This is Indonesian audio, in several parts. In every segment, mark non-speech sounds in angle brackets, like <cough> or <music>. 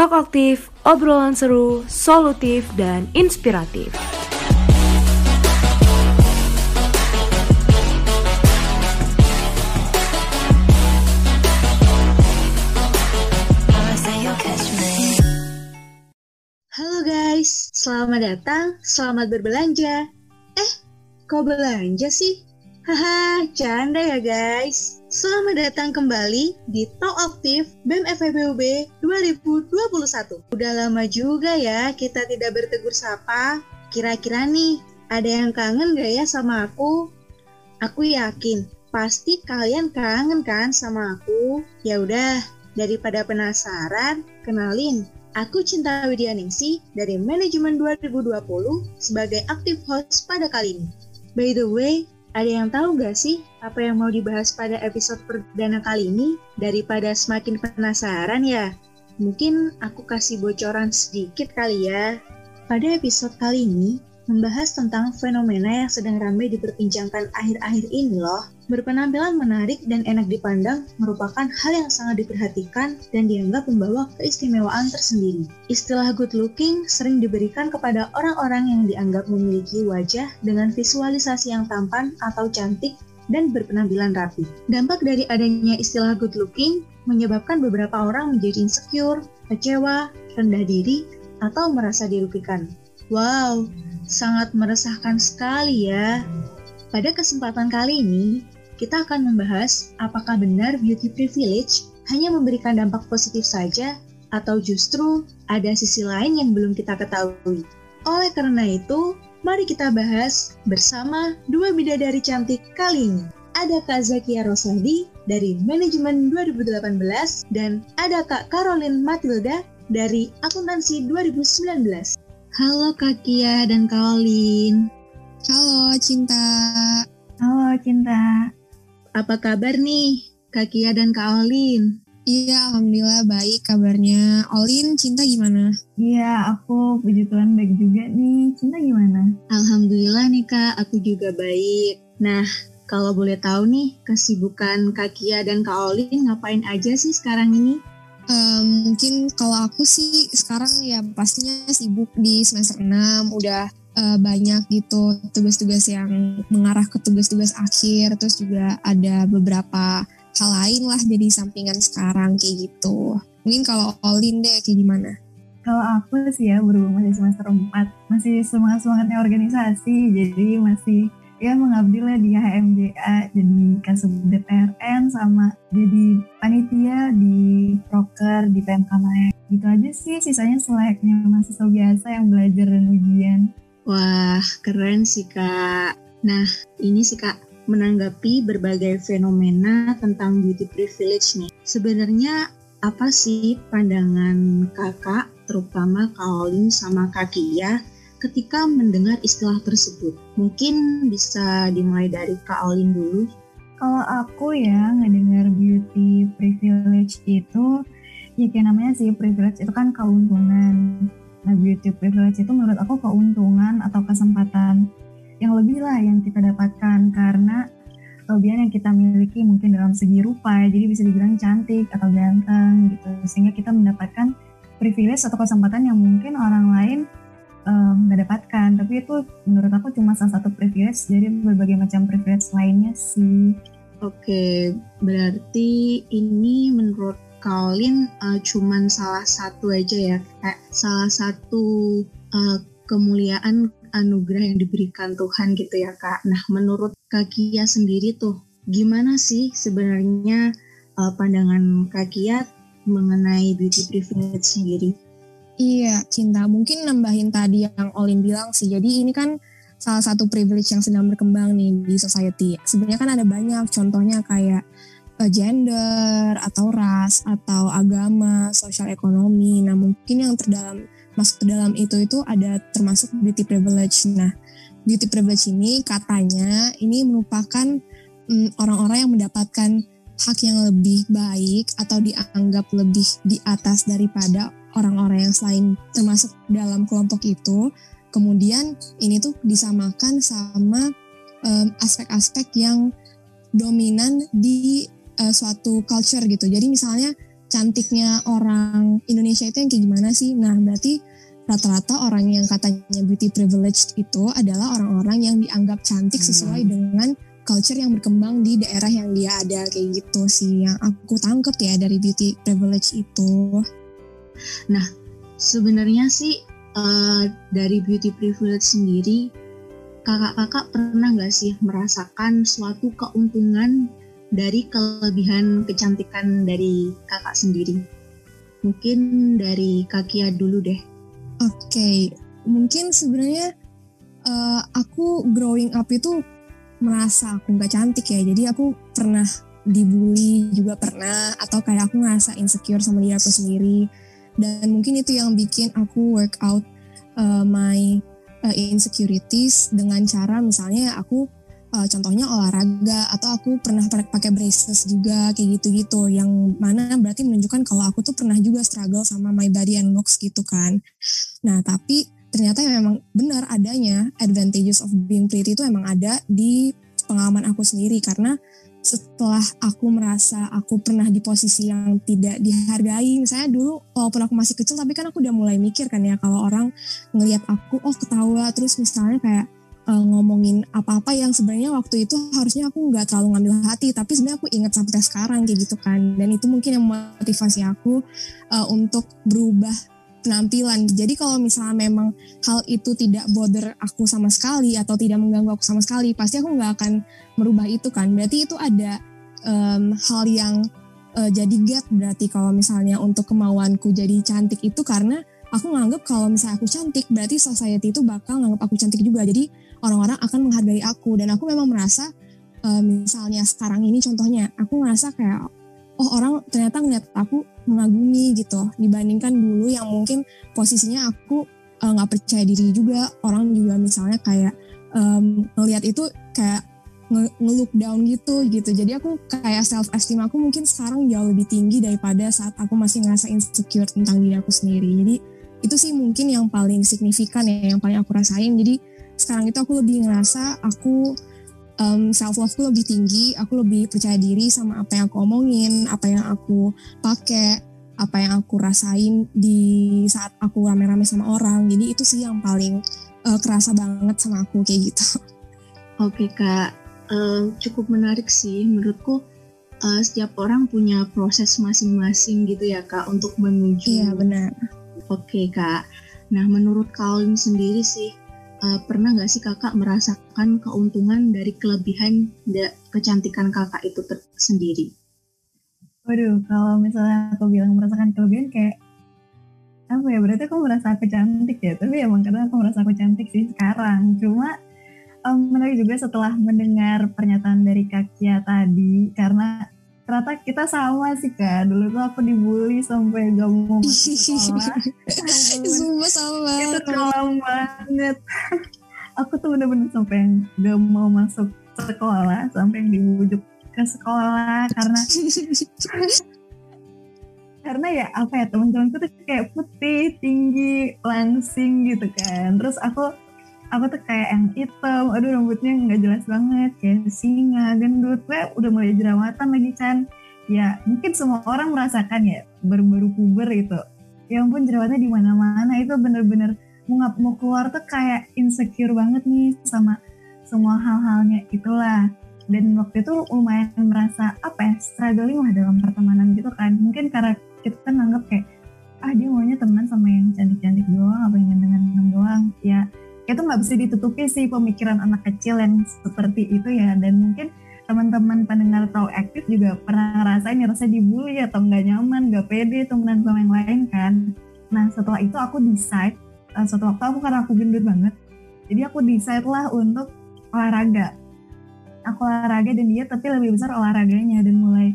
Talk aktif, obrolan seru, solutif, dan inspiratif. Halo guys, selamat datang, selamat berbelanja. Eh, kok belanja sih? Haha, canda ya guys. Selamat datang kembali di Talk Aktif BEM FEBUB 2021. Udah lama juga ya kita tidak bertegur sapa. Kira-kira nih, ada yang kangen gak ya sama aku? Aku yakin, pasti kalian kangen kan sama aku. Ya udah, daripada penasaran, kenalin. Aku Cinta Widyaningsi dari Manajemen 2020 sebagai aktif host pada kali ini. By the way, ada yang tahu gak sih apa yang mau dibahas pada episode perdana kali ini? Daripada semakin penasaran ya, mungkin aku kasih bocoran sedikit kali ya. Pada episode kali ini, membahas tentang fenomena yang sedang ramai diperbincangkan akhir-akhir ini loh. Berpenampilan menarik dan enak dipandang merupakan hal yang sangat diperhatikan dan dianggap membawa keistimewaan tersendiri. Istilah good looking sering diberikan kepada orang-orang yang dianggap memiliki wajah dengan visualisasi yang tampan atau cantik dan berpenampilan rapi. Dampak dari adanya istilah good looking menyebabkan beberapa orang menjadi insecure, kecewa, rendah diri, atau merasa dirugikan. Wow, sangat meresahkan sekali ya. Pada kesempatan kali ini, kita akan membahas apakah benar beauty privilege hanya memberikan dampak positif saja atau justru ada sisi lain yang belum kita ketahui. Oleh karena itu, mari kita bahas bersama dua bidadari cantik kali ini. Ada Kak Zakia Rosadi dari Manajemen 2018 dan ada Kak Caroline Matilda dari Akuntansi 2019. Halo Kak Kia dan Caroline. Halo Cinta. Halo Cinta. Apa kabar nih Kak Kia dan Kak Olin? Iya, Alhamdulillah baik kabarnya. Olin, Cinta gimana? Iya, aku puji Tuhan baik juga nih. Cinta gimana? Alhamdulillah nih Kak, aku juga baik. Nah, kalau boleh tahu nih, kesibukan Kak Kia dan Kak Olin ngapain aja sih sekarang ini? Um, mungkin kalau aku sih sekarang ya pastinya sibuk di semester 6 udah uh, banyak gitu tugas-tugas yang mengarah ke tugas-tugas akhir terus juga ada beberapa hal lain lah jadi sampingan sekarang kayak gitu mungkin kalau Olin deh kayak gimana? Kalau aku sih ya berhubung masih semester 4 masih semangat-semangatnya organisasi jadi masih ya mengabdi lah di HMJA jadi kasub DPRN sama jadi panitia di proker di PMK Maya gitu aja sih sisanya selayaknya mahasiswa biasa yang belajar dan ujian. Wah keren sih kak. Nah ini sih kak menanggapi berbagai fenomena tentang beauty privilege nih. Sebenarnya apa sih pandangan kakak terutama Kaolin sama Kak Kia ketika mendengar istilah tersebut? Mungkin bisa dimulai dari Kak Olin dulu. Kalau aku ya ngedengar beauty privilege itu, ya kayak namanya sih privilege itu kan keuntungan. Nah beauty privilege itu menurut aku keuntungan atau kesempatan yang lebih lah yang kita dapatkan karena kelebihan yang kita miliki mungkin dalam segi rupa jadi bisa dibilang cantik atau ganteng gitu sehingga kita mendapatkan privilege atau kesempatan yang mungkin orang lain um, dapatkan tapi itu menurut aku cuma salah satu privilege jadi berbagai macam privilege lainnya sih. Oke berarti ini menurut Kaolin uh, cuman salah satu aja ya kayak salah satu uh, kemuliaan anugerah yang diberikan Tuhan gitu ya kak. Nah menurut Kak Kia sendiri tuh gimana sih sebenarnya uh, pandangan Kak Kia mengenai beauty privilege sendiri Iya, cinta. Mungkin nambahin tadi yang Olin bilang sih. Jadi ini kan salah satu privilege yang sedang berkembang nih di society. Sebenarnya kan ada banyak contohnya kayak uh, gender atau ras atau agama, sosial ekonomi. Nah, mungkin yang terdalam masuk ke dalam itu itu ada termasuk beauty privilege. Nah, beauty privilege ini katanya ini merupakan mm, orang-orang um, yang mendapatkan hak yang lebih baik atau dianggap lebih di atas daripada orang-orang yang selain termasuk dalam kelompok itu kemudian ini tuh disamakan sama aspek-aspek um, yang dominan di uh, suatu culture gitu jadi misalnya cantiknya orang Indonesia itu yang kayak gimana sih? Nah berarti rata-rata orang yang katanya beauty privilege itu adalah orang-orang yang dianggap cantik sesuai Hmm. dengan culture yang berkembang di daerah yang dia ada kayak gitu sih yang aku tangkep ya dari beauty privilege itu. Sebenarnya sih eh, dari beauty privilege sendiri, kakak-kakak pernah nggak sih merasakan suatu keuntungan dari kelebihan kecantikan dari kakak sendiri? Mungkin dari Kakia dulu deh. Oke, mungkin sebenarnya eh, aku growing up itu merasa aku nggak cantik ya. Jadi aku pernah dibully juga pernah atau kayak aku ngerasa insecure sama diri aku sendiri. Dan mungkin itu yang bikin aku work out eh, my eh, insecurities dengan cara misalnya aku eh, contohnya olahraga atau aku pernah pa- pakai braces juga kayak gitu-gitu yang mana berarti menunjukkan kalau aku tuh pernah juga struggle sama my body and looks gitu kan. Nah, tapi ternyata memang benar adanya advantages of being pretty itu emang ada di pengalaman aku sendiri karena setelah aku merasa aku pernah di posisi yang tidak dihargai, misalnya dulu walaupun aku masih kecil tapi kan aku udah mulai mikir kan ya kalau orang ngelihat aku oh ketawa. Terus misalnya kayak eh, ngomongin apa-apa yang sebenarnya waktu itu harusnya aku nggak terlalu ngambil hati. Tapi sebenarnya aku ingat sampai sekarang kayak gitu kan. Dan itu mungkin yang motivasi aku eh, untuk berubah penampilan. Jadi kalau misalnya memang hal itu tidak bother aku sama sekali atau tidak mengganggu aku sama sekali, pasti aku nggak akan merubah itu kan. Berarti itu ada em, hal yang eh, jadi gap berarti kalau misalnya untuk kemauanku jadi cantik itu karena aku nganggap kalau misalnya aku cantik berarti society itu bakal nganggap aku cantik juga. Jadi orang-orang akan menghargai aku dan aku memang merasa eh, misalnya sekarang ini contohnya aku ngerasa kayak oh orang ternyata ngeliat aku mengagumi gitu dibandingkan dulu yang mungkin posisinya aku eh, nggak percaya diri juga orang juga misalnya kayak ngelihat itu kayak nge- nge-look down gitu gitu jadi aku kayak self esteem aku mungkin sekarang jauh lebih tinggi daripada saat aku masih ngerasa insecure tentang diri aku sendiri jadi itu sih mungkin yang paling signifikan ya yang paling aku rasain jadi sekarang itu aku lebih ngerasa aku um, self loveku lebih tinggi, aku lebih percaya diri sama apa yang aku omongin, apa yang aku pakai, apa yang aku rasain di saat aku rame-rame sama orang. Jadi itu sih yang paling uh, kerasa banget sama aku kayak gitu. Oke kak, Eh, cukup menarik sih menurutku. eh, setiap orang punya proses masing-masing gitu ya kak untuk menuju Iya benar. Oke kak. Nah menurut Kaolin sendiri sih eh, pernah nggak sih kakak merasakan keuntungan dari kelebihan da- kecantikan kakak itu sendiri? Waduh, kalau misalnya aku bilang merasakan kelebihan kayak apa ya berarti aku merasa aku cantik ya tapi emang kadang aku merasa aku cantik sih sekarang cuma em, menarik juga setelah mendengar pernyataan dari Kakia tadi karena ternyata kita sama sih kak. Dulu tuh aku dibully sampai gak mau masuk sekolah. <laughs> Sumpah sama itu kelam banget. Aku tuh bener-bener sampai yang gak mau masuk sekolah sampai yang dibujuk ke sekolah karena <laughs> karena ya apa ya teman-temanku tuh kayak putih tinggi langsing gitu kan. Terus aku aku tuh kayak yang hitam aduh rambutnya nggak jelas banget kayak singa gendut gue udah mulai jerawatan lagi kan ya mungkin semua orang merasakan ya baru-baru puber gitu. Ya ampun jerawatnya di mana-mana itu bener-bener mau ngap mau keluar tuh kayak insecure banget nih sama semua hal-halnya itulah. Dan waktu itu lumayan merasa apa ya struggling lah dalam pertemanan gitu kan. Mungkin karena kita kan nganggap kayak ah dia maunya teman sama yang cantik-cantik doang apa yang ganteng-ganteng doang. Ya itu nggak bisa ditutupi sih pemikiran anak kecil yang seperti itu ya. Dan mungkin teman-teman pendengar tahu aktif juga pernah ngerasain ngerasa dibully atau nggak nyaman nggak pede temenan sama yang lain kan. Nah setelah itu aku decide uh, suatu waktu aku karena aku gendut banget jadi aku decide lah untuk olahraga. Aku olahraga dan dia tapi lebih besar olahraganya dan mulai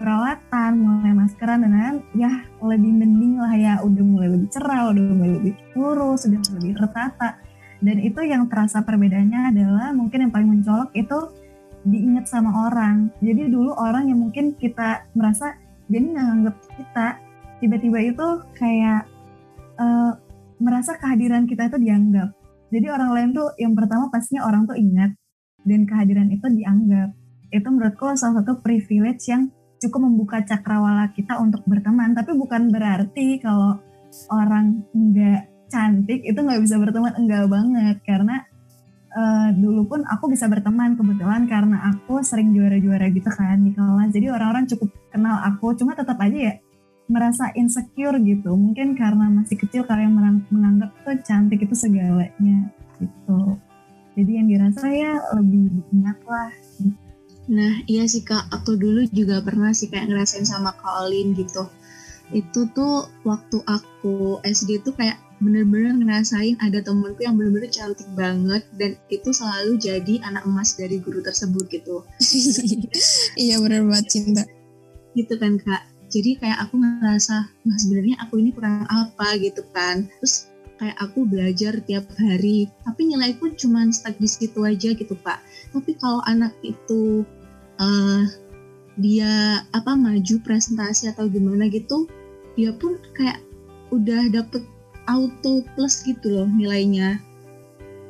perawatan, mulai maskeran dan lain ya lebih mending lah ya. Udah mulai lebih cerah, udah mulai lebih lurus, udah lebih tertata dan itu yang terasa perbedaannya adalah mungkin yang paling mencolok itu diingat sama orang. Jadi dulu orang yang mungkin kita merasa dia ini nganggap kita. Tiba-tiba itu kayak eh, merasa kehadiran kita itu dianggap. Jadi orang lain tuh yang pertama pastinya orang tuh ingat dan kehadiran itu dianggap. Itu menurutku salah satu privilege yang cukup membuka cakrawala kita untuk berteman. Tapi bukan berarti kalau orang nggak cantik itu nggak bisa berteman enggak banget. Karena uh, dulu pun aku bisa berteman kebetulan karena aku sering juara-juara gitu kan di kelas. Jadi orang-orang cukup kenal aku cuma tetap aja ya merasa insecure gitu. Mungkin karena masih kecil kalian menganggap tuh cantik itu segalanya gitu. Jadi yang dirasa ya lebih diingat lah. Nah iya sih kak, aku dulu juga pernah sih kayak ngerasain sama Kak gitu. Itu tuh waktu aku SD tuh kayak bener-bener ngerasain ada temenku yang bener-bener cantik banget dan itu selalu jadi anak emas dari guru tersebut gitu. <laughs> iya bener banget cinta. Gitu kan kak. Jadi kayak aku ngerasa, wah sebenarnya aku ini kurang apa gitu kan. Terus kayak aku belajar tiap hari tapi nilaiku cuma stuck di situ aja gitu pak tapi kalau anak itu uh, dia apa maju presentasi atau gimana gitu dia pun kayak udah dapet auto plus gitu loh nilainya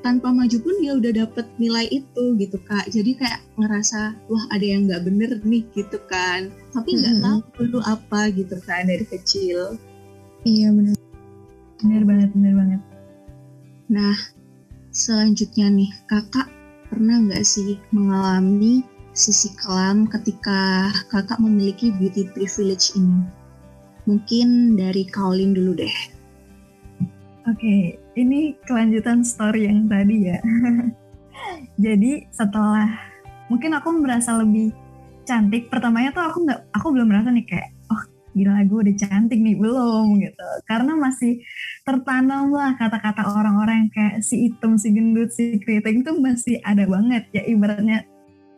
tanpa maju pun dia udah dapet nilai itu gitu kak jadi kayak ngerasa wah ada yang nggak bener nih gitu kan tapi nggak mm -hmm. tahu dulu apa gitu kan dari kecil iya benar benar banget benar banget nah selanjutnya nih kakak pernah nggak sih mengalami sisi kelam ketika kakak memiliki beauty privilege ini? Mungkin dari Kaolin dulu deh. Oke, okay, ini kelanjutan story yang tadi ya. <laughs> Jadi setelah mungkin aku merasa lebih cantik, pertamanya tuh aku nggak, aku belum merasa nih kayak, oh gila gue udah cantik nih. Belum gitu. Karena masih tertanam lah kata-kata orang-orang kayak si hitam, si gendut, si keriting tuh masih ada banget. Ya ibaratnya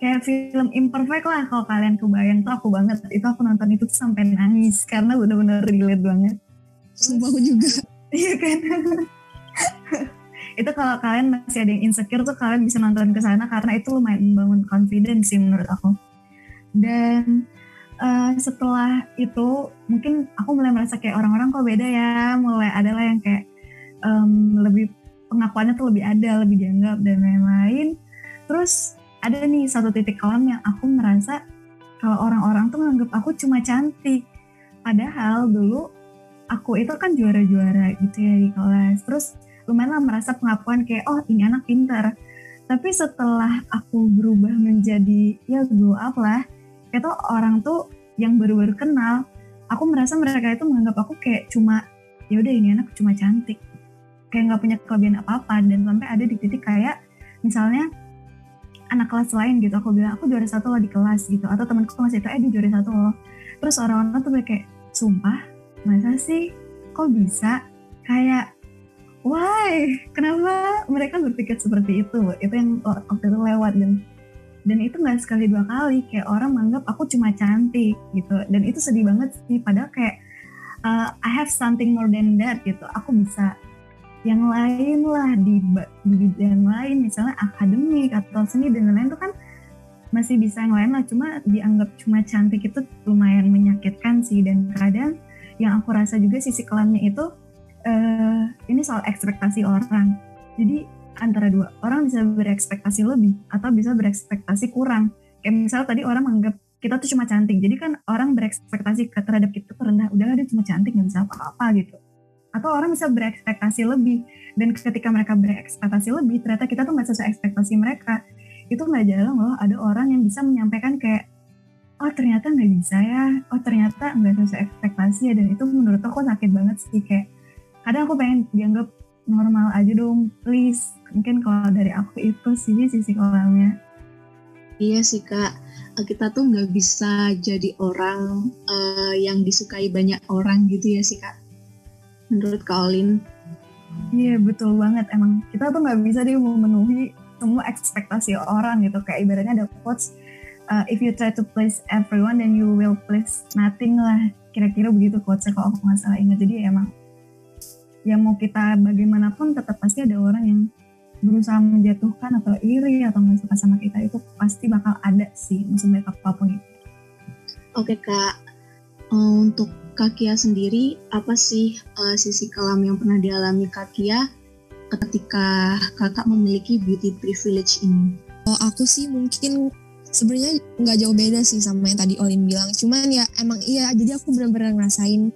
kayak film imperfect lah. Kalau kalian kebayang tuh aku banget. Itu aku nonton itu sampai nangis. Karena bener-bener relate banget. Sumpah aku juga iya kan? Itu kalau kalian masih ada yang insecure tuh kalian bisa nonton ke sana karena itu lumayan membangun confidence sih menurut aku. Dan uh, setelah itu mungkin aku mulai merasa kayak orang-orang kok beda ya mulai adalah yang kayak um, lebih pengakuannya tuh lebih ada lebih dianggap dan lain-lain. Terus ada nih satu titik kelam yang aku merasa kalau orang-orang tuh menganggap aku cuma cantik. Padahal dulu aku itu kan juara-juara gitu ya di kelas. Terus lumayan lah merasa pengakuan kayak oh ini anak pintar. Tapi setelah aku berubah menjadi ya grow up lah, itu orang tuh yang baru-baru kenal, aku merasa mereka itu menganggap aku kayak cuma ya udah ini anak cuma cantik kayak nggak punya kelebihan apa-apa dan sampai ada di titik kayak misalnya anak kelas lain gitu aku bilang aku juara satu loh di kelas gitu atau temanku masih itu eh dia juara satu loh terus orang-orang tuh kayak sumpah masa sih? Kok bisa? Kayak why? Kenapa mereka berpikir seperti itu? Itu yang waktu itu lewat dan dan itu nggak sekali dua kali. Kayak orang menganggap aku cuma cantik gitu. Dan itu sedih banget sih. Padahal kayak uh, I have something more than that gitu. Aku bisa yang lain lah di, di bidang lain. Misalnya akademik atau seni dan lain-lain itu kan masih bisa yang lain lah. Cuma dianggap cuma cantik itu lumayan menyakitkan sih. Dan kadang yang aku rasa juga sisi kelamnya itu uh, ini soal ekspektasi orang. Jadi antara dua orang bisa berekspektasi lebih atau bisa berekspektasi kurang. Kayak misalnya tadi orang menganggap kita tuh cuma cantik. Jadi kan orang berekspektasi terhadap kita tuh rendah. Udah dia cuma cantik nggak bisa apa-apa gitu. Atau orang bisa berekspektasi lebih. Dan ketika mereka berekspektasi lebih ternyata kita tuh nggak sesuai ekspektasi mereka. Itu nggak jalan loh. Ada orang yang bisa menyampaikan kayak oh ternyata nggak bisa ya. Oh ternyata nggak sesuai ekspektasi ya. Dan itu menurut aku sakit banget sih. Kayak kadang aku pengen dianggap normal aja dong. Please mungkin kalau dari aku itu sih sisi kolamnya iya sih kak. Kita tuh nggak bisa jadi orang uh, yang disukai banyak orang gitu ya sih kak. Menurut Kak Olin? Iya betul banget. Emang kita tuh nggak bisa deh memenuhi semua ekspektasi orang gitu. Kayak ibaratnya ada quotes uh, if you try to please everyone then you will please nothing lah kira-kira begitu quotesnya kalau aku nggak salah ingat jadi emang ya mau kita bagaimanapun tetap pasti ada orang yang berusaha menjatuhkan atau iri atau nggak suka sama kita itu pasti bakal ada sih maksudnya apa pun itu. Oke kak, uh, untuk Kakia sendiri apa sih uh, sisi kelam yang pernah dialami Kakia ketika kakak memiliki beauty privilege ini? Oh, aku sih mungkin sebenarnya nggak jauh beda sih sama yang tadi Olin bilang. Cuman ya emang iya jadi aku benar-benar ngerasain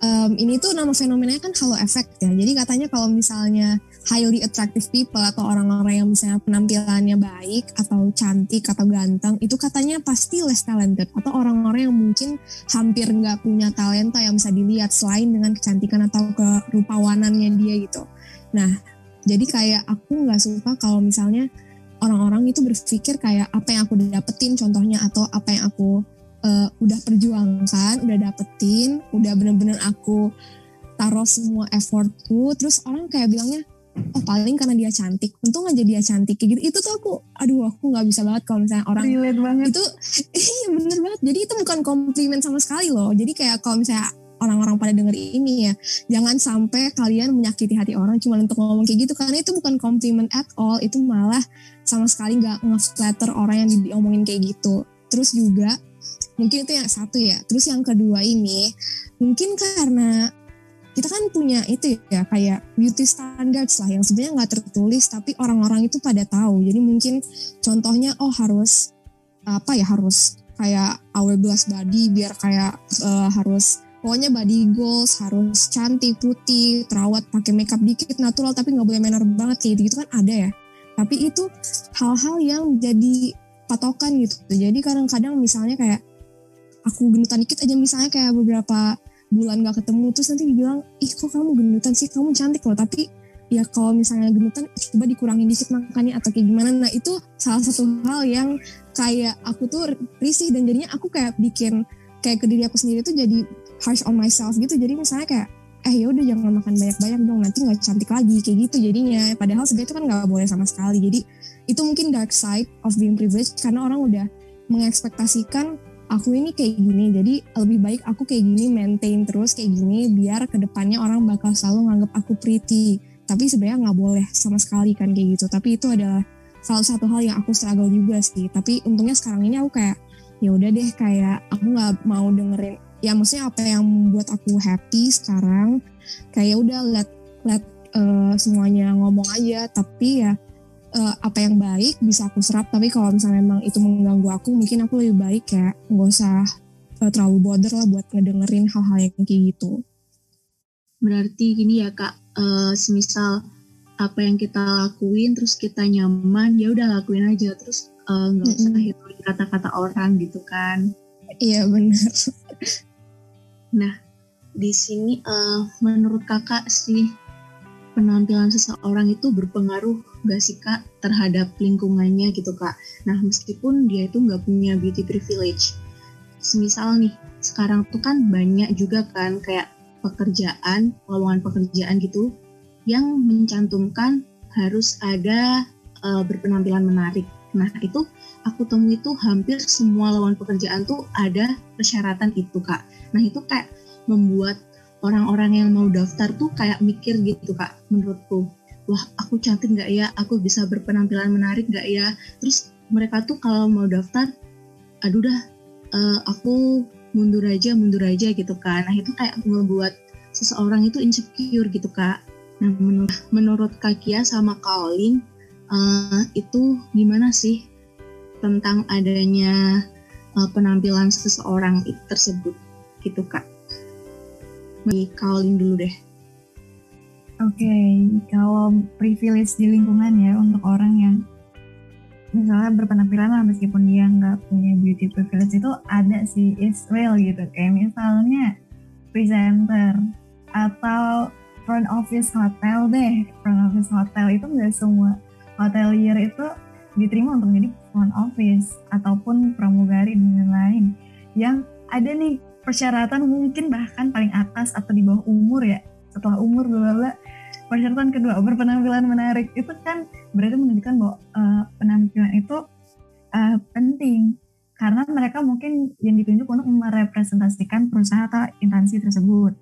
um, ini tuh nama fenomenanya kan halo effect ya. Jadi katanya kalau misalnya highly attractive people atau orang-orang yang misalnya penampilannya baik atau cantik atau ganteng itu katanya pasti less talented atau orang-orang yang mungkin hampir nggak punya talenta yang bisa dilihat selain dengan kecantikan atau kerupawanannya dia gitu. Nah jadi kayak aku nggak suka kalau misalnya orang-orang itu berpikir kayak apa yang aku dapetin contohnya atau apa yang aku uh, udah perjuangkan, udah dapetin, udah bener-bener aku taruh semua effortku, terus orang kayak bilangnya oh paling karena dia cantik. Untung aja dia cantik kayak gitu. Itu tuh aku aduh aku nggak bisa banget kalau misalnya orang Relate banget. itu <laughs> iya bener banget. Jadi itu bukan komplimen sama sekali loh. Jadi kayak kalau misalnya orang-orang pada denger ini ya jangan sampai kalian menyakiti hati orang cuma untuk ngomong kayak gitu. Karena itu bukan komplimen at all. Itu malah sama sekali nggak nge-flatter orang yang diomongin kayak gitu. Terus juga mungkin itu yang satu ya. Terus yang kedua ini mungkin karena kita kan punya itu ya kayak beauty standards lah yang sebenarnya nggak tertulis tapi orang-orang itu pada tahu. Jadi mungkin contohnya oh harus apa ya harus kayak hourglass body biar kayak uh, harus pokoknya body goals harus cantik putih terawat pakai makeup dikit natural tapi nggak boleh manner banget kayak gitu, gitu kan ada ya tapi itu hal-hal yang jadi patokan gitu. Jadi kadang-kadang misalnya kayak aku genutan dikit aja misalnya kayak beberapa bulan gak ketemu terus nanti dibilang ih kok kamu gendutan sih? Kamu cantik loh. Tapi ya kalau misalnya gendutan coba dikurangin dikit makannya atau kayak gimana. Nah itu salah satu hal yang kayak aku tuh risih dan jadinya aku kayak bikin kayak ke diri aku sendiri tuh jadi harsh on myself gitu. Jadi misalnya kayak eh ya udah jangan makan banyak-banyak dong nanti nggak cantik lagi kayak gitu jadinya. Padahal sebenarnya itu kan nggak boleh sama sekali. Jadi itu mungkin dark side of being privileged karena orang udah mengekspektasikan aku ini kayak gini jadi lebih baik aku kayak gini maintain terus kayak gini biar ke depannya orang bakal selalu nganggap aku pretty. Tapi sebenarnya nggak boleh sama sekali kan kayak gitu. Tapi itu adalah salah satu hal yang aku struggle juga sih. Tapi untungnya sekarang ini aku kayak ya udah deh kayak aku nggak mau dengerin ya maksudnya apa yang membuat aku happy sekarang? Kayak udah let let uh, semuanya ngomong aja. Tapi ya uh, apa yang baik bisa aku serap. Tapi kalau misalnya memang itu mengganggu aku mungkin aku lebih baik ya nggak usah uh, terlalu border lah buat ngedengerin hal-hal yang kayak gitu. Berarti gini ya kak uh, semisal apa yang kita lakuin terus kita nyaman ya udah lakuin aja. Terus nggak uh, usah mm -hmm. hitungin kata-kata orang gitu kan. Iya benar nah di sini uh, menurut kakak sih penampilan seseorang itu berpengaruh gak sih kak terhadap lingkungannya gitu kak. Nah meskipun dia itu nggak punya beauty privilege, semisal nih sekarang tuh kan banyak juga kan kayak pekerjaan, lowongan pekerjaan gitu yang mencantumkan harus ada uh, berpenampilan menarik. Nah itu aku temui itu hampir semua lowongan pekerjaan tuh ada persyaratan itu kak. Nah itu kayak membuat orang-orang yang mau daftar tuh kayak mikir gitu kak menurutku. Wah aku cantik nggak ya? Aku bisa berpenampilan menarik nggak ya? Terus mereka tuh kalau mau daftar aduh dah uh, aku mundur aja mundur aja gitu kan nah itu kayak membuat seseorang itu insecure gitu kak. Nah menurut menurut kak Kia sama Kaolin uh, itu gimana sih tentang adanya uh, penampilan seseorang tersebut? Gitu kak. Kaolin dulu deh. Oke, okay, kalau privilege di lingkungan ya untuk orang yang misalnya berpenampilan lah meskipun dia nggak punya beauty privilege itu ada sih is real gitu. Kayak misalnya presenter atau front office hotel deh. Front office hotel itu nggak semua hotelier itu diterima untuk jadi front office ataupun pramugari dan lain-lain. Yang ada nih persyaratan mungkin bahkan paling atas atau di bawah umur ya. Setelah umur bla persyaratan kedua berpenampilan menarik. Itu kan berarti menunjukkan bahwa uh, penampilan itu uh, penting. Karena mereka mungkin yang ditunjuk untuk merepresentasikan perusahaan atau instansi tersebut.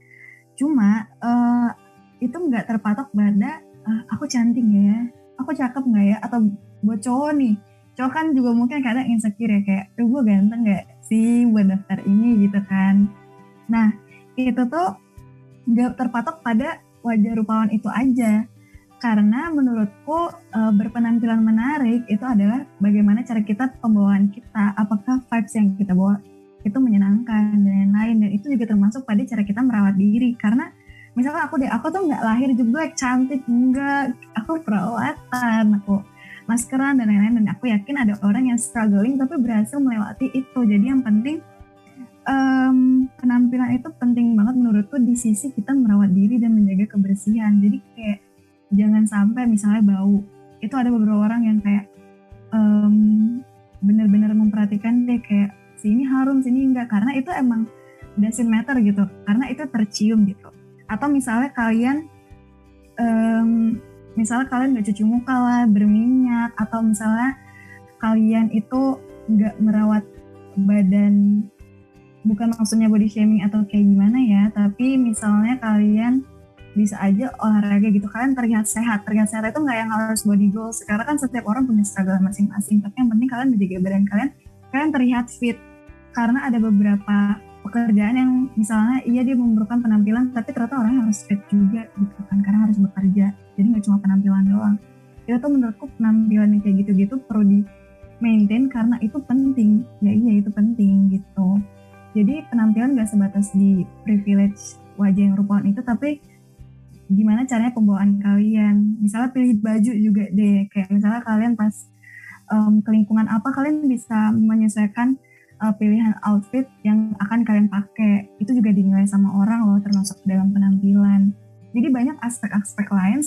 Cuma uh, itu nggak terpatok pada uh, aku cantik ya aku cakep nggak ya atau buat cowok nih cowok kan juga mungkin kadang insecure ya kayak gue ganteng gak sih buat daftar ini gitu kan. Nah itu tuh gak terpatok pada wajah rupawan itu aja. karena menurutku uh, berpenampilan menarik itu adalah bagaimana cara kita pembawaan kita apakah vibes yang kita bawa itu menyenangkan dan lain-lain dan itu juga termasuk pada cara kita merawat diri karena misalnya aku deh aku tuh nggak lahir juga cantik enggak. Aku perawatan aku maskeran dan lain-lain. Dan aku yakin ada orang yang struggling tapi berhasil melewati itu. Jadi yang penting um, penampilan itu penting banget menurutku di sisi kita merawat diri dan menjaga kebersihan. Jadi kayak jangan sampai misalnya bau. Itu ada beberapa orang yang kayak um, benar-benar memperhatikan deh kayak sini harum sini enggak. Karena itu emang doesn't matter gitu. Karena itu tercium gitu atau misalnya kalian um, misalnya kalian nggak cuci muka lah berminyak atau misalnya kalian itu nggak merawat badan bukan maksudnya body shaming atau kayak gimana ya tapi misalnya kalian bisa aja olahraga gitu. Kalian terlihat sehat terlihat sehat itu nggak yang harus body goals. Sekarang kan setiap orang punya struggle masing-masing tapi yang penting kalian menjaga badan kalian. Kalian terlihat fit. Karena ada beberapa pekerjaan yang misalnya iya dia memerlukan penampilan tapi ternyata orang harus fit juga gitu kan karena harus bekerja. Jadi nggak cuma penampilan doang. Itu tuh menurutku penampilan yang kayak gitu-gitu perlu di maintain karena itu penting. Ya iya itu penting gitu. Jadi penampilan gak sebatas di privilege wajah yang rupawan itu tapi gimana caranya pembawaan kalian. Misalnya pilih baju juga deh. Kayak misalnya kalian pas um, ke lingkungan apa kalian bisa menyesuaikan uh, pilihan outfit yang akan kalian pakai. Itu juga dinilai sama orang loh termasuk dalam penampilan. Jadi banyak aspek-aspek lain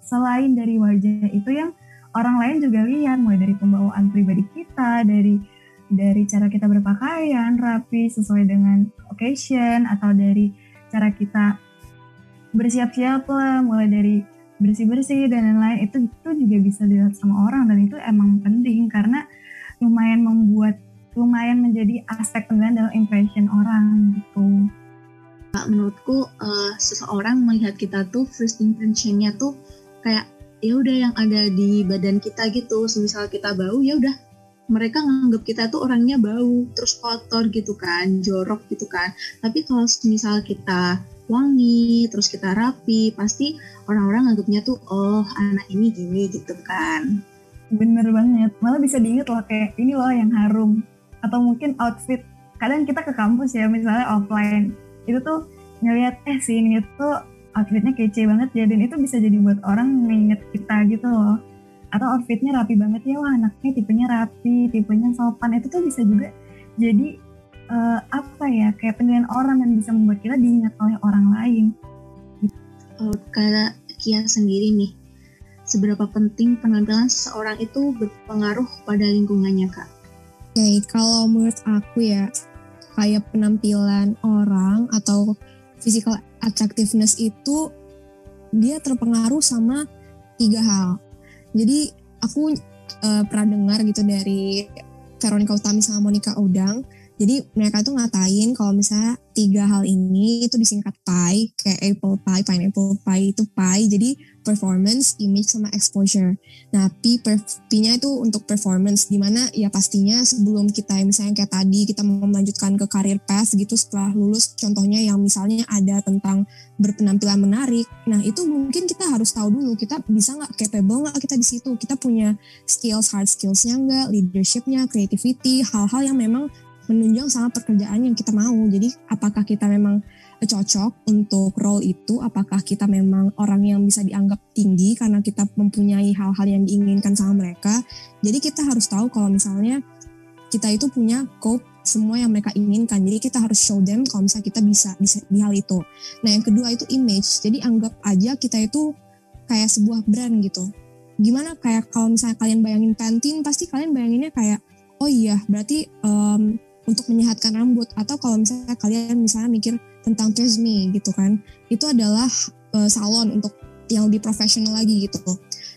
selain dari wajah itu yang orang lain juga lihat. Mulai dari pembawaan pribadi kita dari dari cara kita berpakaian rapi sesuai dengan occasion atau dari cara kita bersiap-siap lah mulai dari bersih-bersih dan lain-lain. Itu itu juga bisa dilihat sama orang dan itu emang penting karena lumayan membuat lumayan menjadi aspek penting dalam impression orang gitu. Menurutku uh, seseorang melihat kita tuh first impressionnya tuh kayak ya udah yang ada di badan kita gitu. Semisal kita bau ya udah mereka nganggap kita tuh orangnya bau terus kotor gitu kan, jorok gitu kan. Tapi kalau misal kita wangi, terus kita rapi, pasti orang-orang nganggapnya tuh oh anak ini gini gitu kan. Bener banget, malah bisa diinget loh kayak ini loh yang harum atau mungkin outfit. Kadang kita ke kampus ya misalnya offline. Itu tuh ngeliat eh si ini tuh outfitnya kece banget ya dan itu bisa jadi buat orang nginget kita gitu loh. Atau outfitnya rapi banget ya wah anaknya tipenya rapi tipenya sopan. Itu tuh bisa juga jadi uh, apa ya kayak penilaian orang dan bisa membuat kita diingat oleh orang lain. Gitu. Oh, kalau Kia sendiri nih seberapa penting penampilan seseorang itu berpengaruh pada lingkungannya kak okay, kalau menurut aku ya kayak penampilan orang atau physical attractiveness itu dia terpengaruh sama tiga hal. Jadi aku uh, pernah dengar gitu dari Veronica Utami sama Monica Odang. Jadi mereka tuh ngatain kalau misalnya tiga hal ini itu disingkat PIE, kayak apple pie, pineapple pie itu PIE. Jadi performance, image, sama exposure. Nah, P, P-nya itu untuk performance, di mana ya pastinya sebelum kita misalnya kayak tadi kita mau melanjutkan ke career path gitu setelah lulus, contohnya yang misalnya ada tentang berpenampilan menarik. Nah, itu mungkin kita harus tahu dulu kita bisa nggak capable nggak kita di situ. Kita punya skills, hard skills-nya nggak, leadership-nya, creativity, hal-hal yang memang menunjang sama pekerjaan yang kita mau. Jadi apakah kita memang cocok untuk role itu? Apakah kita memang orang yang bisa dianggap tinggi karena kita mempunyai hal-hal yang diinginkan sama mereka? Jadi kita harus tahu kalau misalnya kita itu punya scope semua yang mereka inginkan. Jadi kita harus show them kalau misalnya kita bisa, bisa di hal itu. Nah yang kedua itu image. Jadi anggap aja kita itu kayak sebuah brand gitu. Gimana kayak kalau misalnya kalian bayangin Pantene pasti kalian bayanginnya kayak oh iya berarti um, untuk menyehatkan rambut. Atau kalau misalnya kalian misalnya mikir tentang Tresme gitu kan itu adalah uh, salon untuk yang lebih profesional lagi gitu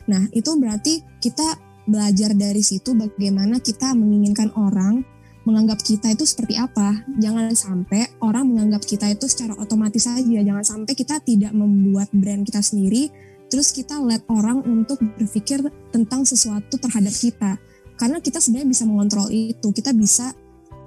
nah itu berarti kita belajar dari situ bagaimana kita menginginkan orang menganggap kita itu seperti apa. Jangan sampai orang menganggap kita itu secara otomatis saja. Jangan sampai kita tidak membuat brand kita sendiri, terus kita let orang untuk berpikir tentang sesuatu terhadap kita. Karena kita sebenarnya bisa mengontrol itu. Kita bisa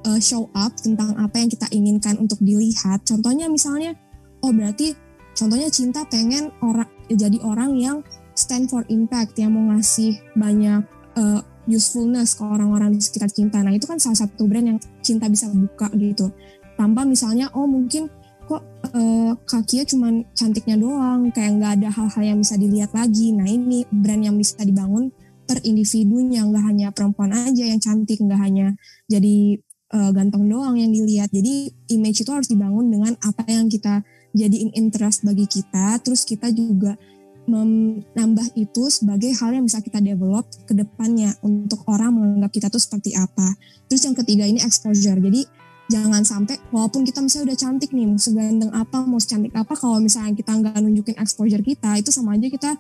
uh, show up tentang apa yang kita inginkan untuk dilihat. Contohnya misalnya, oh berarti contohnya cinta pengen orang jadi orang yang stand for impact yang mau ngasih banyak uh, usefulness ke orang-orang di sekitar cinta. Nah itu kan salah satu brand yang cinta bisa buka gitu. Tanpa misalnya oh mungkin kok uh, Kakia cuma cantiknya doang, kayak nggak ada hal-hal yang bisa dilihat lagi. Nah ini brand yang bisa dibangun per individunya, nggak hanya perempuan aja yang cantik, nggak hanya jadi uh, ganteng doang yang dilihat. Jadi image itu harus dibangun dengan apa yang kita jadiin interest bagi kita, terus kita juga menambah itu sebagai hal yang bisa kita develop ke depannya untuk orang menganggap kita tuh seperti apa. Terus yang ketiga ini exposure. Jadi jangan sampai walaupun kita misalnya udah cantik nih, mau seganteng apa, mau secantik apa, kalau misalnya kita nggak nunjukin exposure kita, itu sama aja kita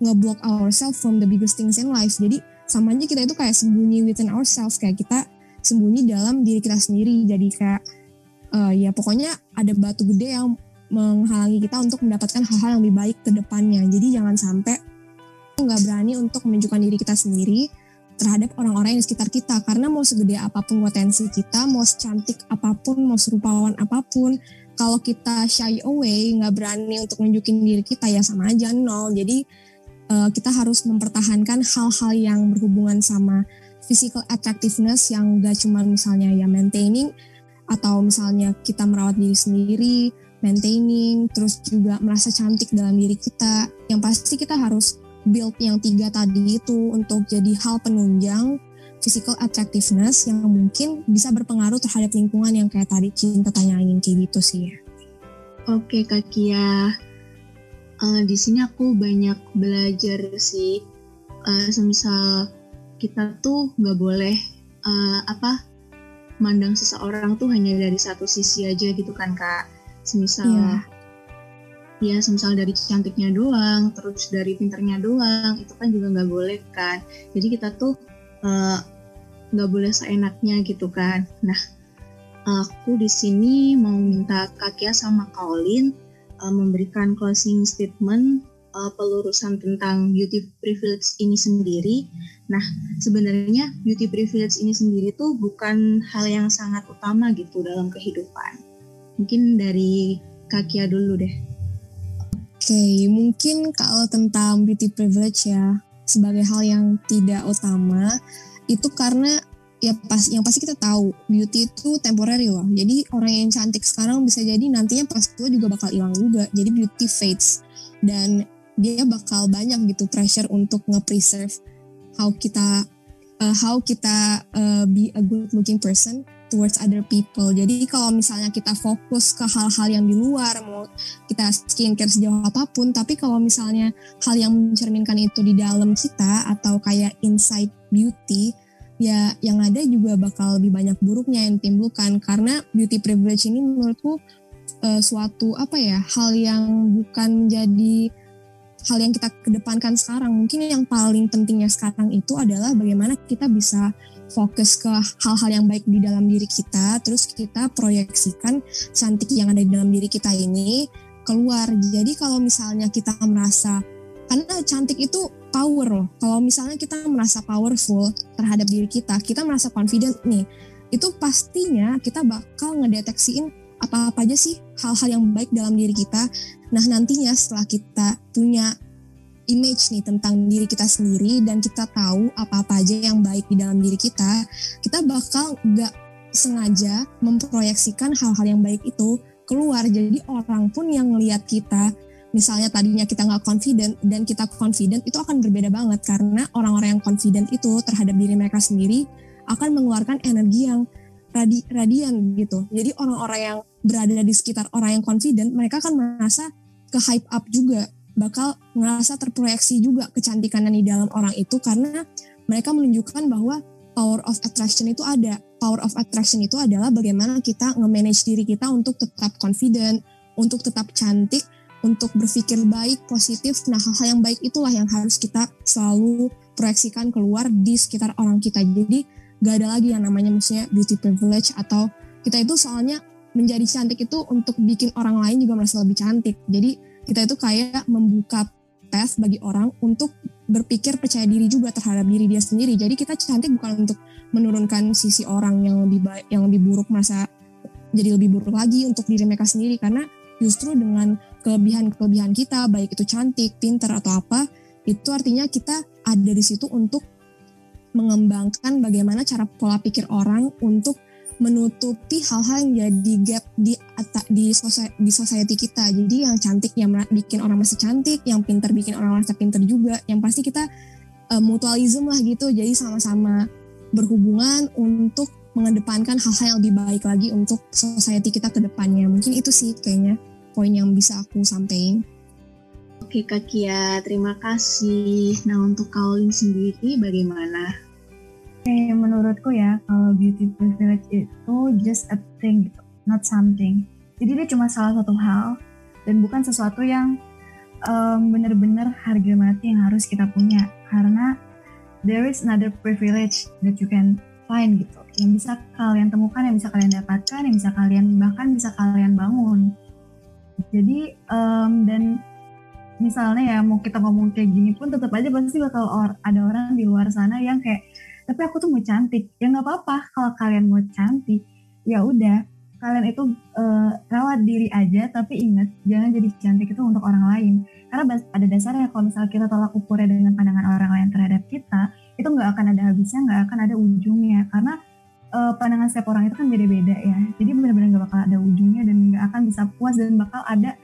ngeblock ourselves from the biggest things in life. Jadi sama aja kita itu kayak sembunyi within ourselves, kayak kita sembunyi dalam diri kita sendiri. Jadi kayak uh, ya pokoknya ada batu gede yang menghalangi kita untuk mendapatkan hal-hal yang lebih baik ke depannya. Jadi jangan sampai nggak berani untuk menunjukkan diri kita sendiri terhadap orang-orang yang di sekitar kita. Karena mau segede apa pun potensi kita, mau secantik apa pun, mau serupawan apa pun, kalau kita shy away, nggak berani untuk menunjukin diri kita ya sama aja nol. Jadi uh, kita harus mempertahankan hal-hal yang berhubungan sama physical attractiveness yang gak cuma misalnya ya maintaining atau misalnya kita merawat diri sendiri, maintaining, terus juga merasa cantik dalam diri kita. Yang pasti kita harus build yang tiga tadi itu untuk jadi hal penunjang physical attractiveness yang mungkin bisa berpengaruh terhadap lingkungan yang kayak tadi cinta tanyain kayak gitu sih ya. Oke Kak Kia, uh, di sini aku banyak belajar sih. Uh, semisal kita tuh nggak boleh uh, apa mandang seseorang tuh hanya dari satu sisi aja gitu kan kak. Semisal yeah. ya semisal dari cantiknya doang terus dari pinternya doang itu kan juga nggak boleh kan. Jadi kita tuh eh, nggak uh, boleh seenaknya gitu kan. Nah aku di sini mau minta Kakia sama Kaolin uh, memberikan closing statement uh, pelurusan tentang beauty privilege ini sendiri. Nah, sebenarnya beauty privilege ini sendiri tuh bukan hal yang sangat utama gitu dalam kehidupan. Mungkin dari Kakia dulu deh. Oke, okay, mungkin kalau tentang beauty privilege ya sebagai hal yang tidak utama itu karena ya pas yang pasti kita tahu beauty itu temporary loh. Jadi orang yang cantik sekarang bisa jadi nantinya pas tua juga bakal hilang juga. Jadi beauty fades dan dia bakal banyak gitu pressure untuk nge-preserve how kita uh, how kita uh, be a good looking person towards other people. Jadi kalau misalnya kita fokus ke hal-hal yang di luar, mau kita skincare sejauh apa pun, tapi kalau misalnya hal yang mencerminkan itu di dalam kita atau kayak inside beauty, ya yang ada juga bakal lebih banyak buruknya yang timbulkan karena beauty privilege ini menurutku uh, suatu apa ya hal yang bukan menjadi hal yang kita kedepankan sekarang. Mungkin yang paling pentingnya sekarang itu adalah bagaimana kita bisa fokus ke hal-hal yang baik di dalam diri kita, terus kita proyeksikan cantik yang ada di dalam diri kita ini keluar. Jadi kalau misalnya kita merasa karena cantik itu power loh. Kalau misalnya kita merasa powerful terhadap diri kita, kita merasa confident nih, itu pastinya kita bakal ngedeteksiin apa-apa aja sih hal-hal yang baik dalam diri kita. Nah nantinya setelah kita punya image nih tentang diri kita sendiri dan kita tahu apa-apa aja yang baik di dalam diri kita, kita bakal gak sengaja memproyeksikan hal-hal yang baik itu keluar. Jadi orang pun yang ngelihat kita, misalnya tadinya kita nggak confident dan kita confident itu akan berbeda banget karena orang-orang yang confident itu terhadap diri mereka sendiri akan mengeluarkan energi yang radi radian gitu. Jadi orang-orang yang berada di sekitar orang yang confident, mereka akan merasa ke hype up juga bakal ngerasa terproyeksi juga kecantikan di dalam orang itu karena mereka menunjukkan bahwa power of attraction itu ada. Power of attraction itu adalah bagaimana kita nge-manage diri kita untuk tetap confident, untuk tetap cantik, untuk berpikir baik, positif. Nah, hal-hal yang baik itulah yang harus kita selalu proyeksikan keluar di sekitar orang kita. Jadi, gak ada lagi yang namanya maksudnya beauty privilege atau kita itu soalnya menjadi cantik itu untuk bikin orang lain juga merasa lebih cantik. Jadi, kita itu kayak membuka tes bagi orang untuk berpikir percaya diri juga terhadap diri dia sendiri. Jadi kita cantik bukan untuk menurunkan sisi orang yang lebih baik, yang lebih buruk merasa jadi lebih buruk lagi untuk diri mereka sendiri karena justru dengan kelebihan-kelebihan kita baik itu cantik, pinter atau apa, itu artinya kita ada di situ untuk mengembangkan bagaimana cara pola pikir orang untuk menutupi hal-hal yang jadi gap di di di society kita. Jadi yang cantik yang bikin orang masih cantik, yang pinter bikin orang merasa pinter juga. Yang pasti kita uh, mutualism lah gitu. Jadi sama-sama berhubungan untuk mengedepankan hal-hal yang lebih baik lagi untuk society kita ke depannya. Mungkin itu sih kayaknya poin yang bisa aku sampaikan. Oke Kak Kia, terima kasih. Nah untuk Kaolin sendiri bagaimana? Oke, menurutku ya, kalau beauty privilege itu just a thing gitu, not something. Jadi dia cuma salah satu hal dan bukan sesuatu yang um, benar-benar harga mati yang harus kita punya. Karena there is another privilege that you can find gitu, yang bisa kalian temukan, yang bisa kalian dapatkan, yang bisa kalian bahkan bisa kalian bangun. Jadi um, dan misalnya ya mau kita ngomong kayak gini pun tetap aja pasti bakal or ada orang di luar sana yang kayak tapi aku tuh mau cantik. Ya nggak apa-apa kalau kalian mau cantik. Ya udah kalian itu uh, rawat diri aja tapi ingat jangan jadi cantik itu untuk orang lain. Karena pada dasarnya kalau misalnya kita tolak ukurnya dengan pandangan orang lain terhadap kita itu nggak akan ada habisnya nggak akan ada ujungnya. Karena uh, pandangan setiap orang itu kan beda-beda ya. Jadi benar-benar nggak bakal ada ujungnya dan nggak akan bisa puas dan bakal ada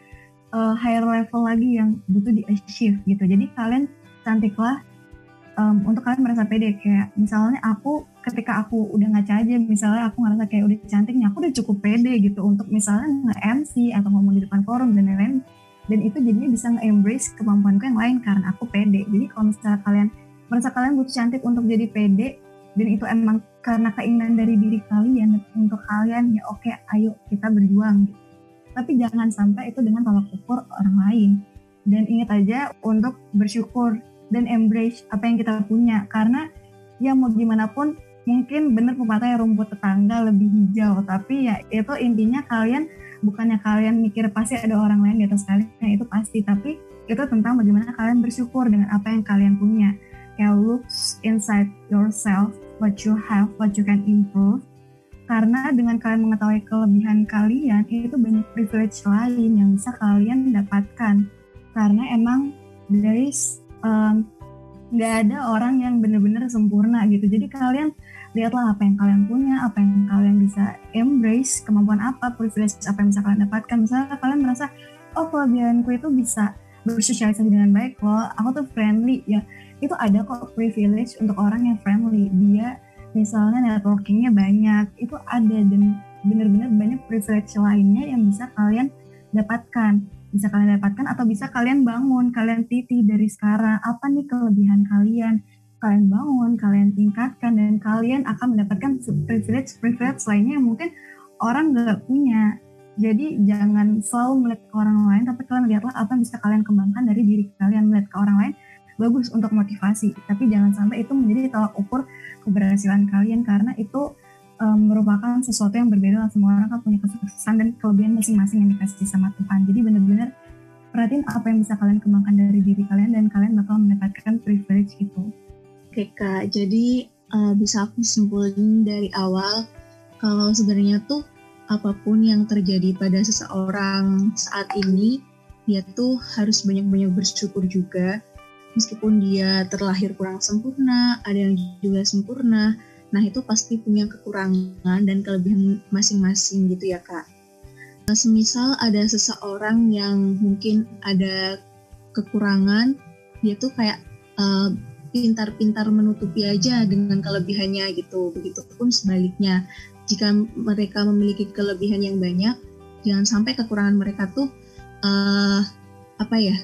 uh, higher level lagi yang butuh di achieve gitu. Jadi kalian cantiklah um, untuk kalian merasa pede kayak misalnya aku ketika aku udah ngaca aja misalnya aku ngerasa kayak udah cantiknya aku udah cukup pede gitu untuk misalnya nge-MC atau ngomong di depan forum dan lain-lain. Dan itu jadinya bisa nge-embrace kemampuanku yang lain karena aku pede. Jadi kalau misalnya kalian merasa kalian butuh cantik untuk jadi pede dan itu emang karena keinginan dari diri kalian untuk kalian ya oke ayo kita berjuang gitu. tapi jangan sampai itu dengan tolak ukur orang lain. Dan ingat aja untuk bersyukur dan embrace apa yang kita punya. Karena ya mau gimana pun mungkin bener pepatah rumput tetangga lebih hijau. Tapi ya itu intinya kalian bukannya kalian mikir pasti ada orang lain di atas kalian nah, itu pasti. Tapi itu tentang bagaimana kalian bersyukur dengan apa yang kalian punya. Kayak looks inside yourself what you have what you can improve. Karena dengan kalian mengetahui kelebihan kalian itu banyak privilege lain yang bisa kalian dapatkan. Karena emang there is nggak um, ada orang yang benar-benar sempurna gitu. Jadi kalian lihatlah apa yang kalian punya apa yang kalian bisa embrace kemampuan apa privilege apa yang bisa kalian dapatkan. Misalnya kalian merasa oh kelebihanku itu bisa bersosialisasi dengan baik loh. Aku tuh friendly. Ya itu ada kok privilege untuk orang yang friendly. Dia misalnya networkingnya banyak. Itu ada dan benar-benar banyak privilege lainnya yang bisa kalian dapatkan bisa kalian dapatkan atau bisa kalian bangun, kalian titi dari sekarang. Apa nih kelebihan kalian? Kalian bangun, kalian tingkatkan, dan kalian akan mendapatkan privilege-privilege lainnya yang mungkin orang nggak punya. Jadi jangan selalu melihat ke orang lain, tapi kalian lihatlah apa yang bisa kalian kembangkan dari diri kalian. Melihat ke orang lain bagus untuk motivasi, tapi jangan sampai itu menjadi tolak ukur keberhasilan kalian karena itu um, merupakan sesuatu yang berbeda lah. Semua orang kan punya kesuksesan dan kelebihan masing-masing yang dikasih sama Tuhan. Jadi benar-benar perhatiin apa yang bisa kalian kembangkan dari diri kalian dan kalian bakal mendapatkan privilege itu. Oke kak. Jadi uh, bisa aku simpulin dari awal kalau sebenarnya tuh apa pun yang terjadi pada seseorang saat ini dia tuh harus banyak-banyak bersyukur juga. Meskipun dia terlahir kurang sempurna ada yang juga sempurna Nah itu pasti punya kekurangan dan kelebihan masing-masing gitu ya kak. Nah, semisal ada seseorang yang mungkin ada kekurangan, dia tuh kayak uh, pintar-pintar menutupi aja dengan kelebihannya gitu. Begitupun sebaliknya, jika mereka memiliki kelebihan yang banyak, jangan sampai kekurangan mereka tuh uh, apa ya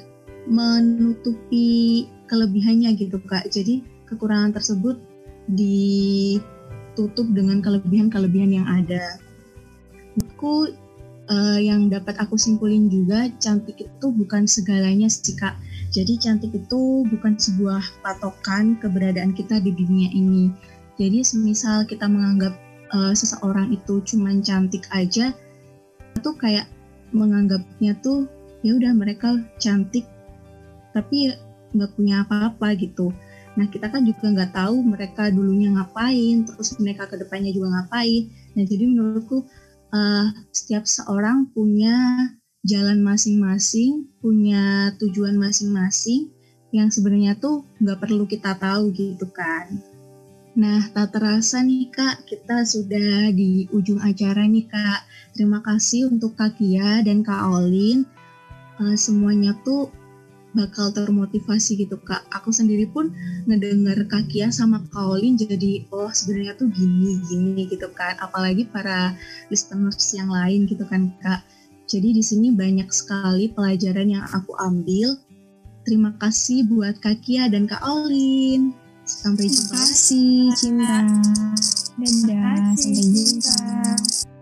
menutupi kelebihannya gitu kak. Jadi kekurangan tersebut ditutup dengan kelebihan-kelebihan yang ada. Aku uh, yang dapat aku simpulin juga cantik itu bukan segalanya sih kak. Jadi cantik itu bukan sebuah patokan keberadaan kita di dunia ini. Jadi semisal kita menganggap uh, seseorang itu cuma cantik aja, itu kayak menganggapnya tuh ya udah mereka cantik tapi nggak punya apa-apa gitu. Nah kita kan juga nggak tahu mereka dulunya ngapain, terus mereka ke depannya juga ngapain. Nah jadi menurutku uh, setiap seorang punya jalan masing-masing, punya tujuan masing-masing yang sebenarnya tuh nggak perlu kita tahu gitu kan. Nah, tak terasa nih Kak, kita sudah di ujung acara nih Kak. Terima kasih untuk Kak Kia dan Kak Olin. Uh, semuanya tuh bakal termotivasi gitu Kak. Aku sendiri pun ngedenger Kak Kia sama Kak Olin jadi oh sebenarnya tuh gini gini gitu kan. Apalagi para listeners yang lain gitu kan Kak. Jadi di sini banyak sekali pelajaran yang aku ambil. Terima kasih buat Kak Kia dan Kak Olin. Sampai Terima jumpa. kasih, Cinta. Dadah, sampai jumpa.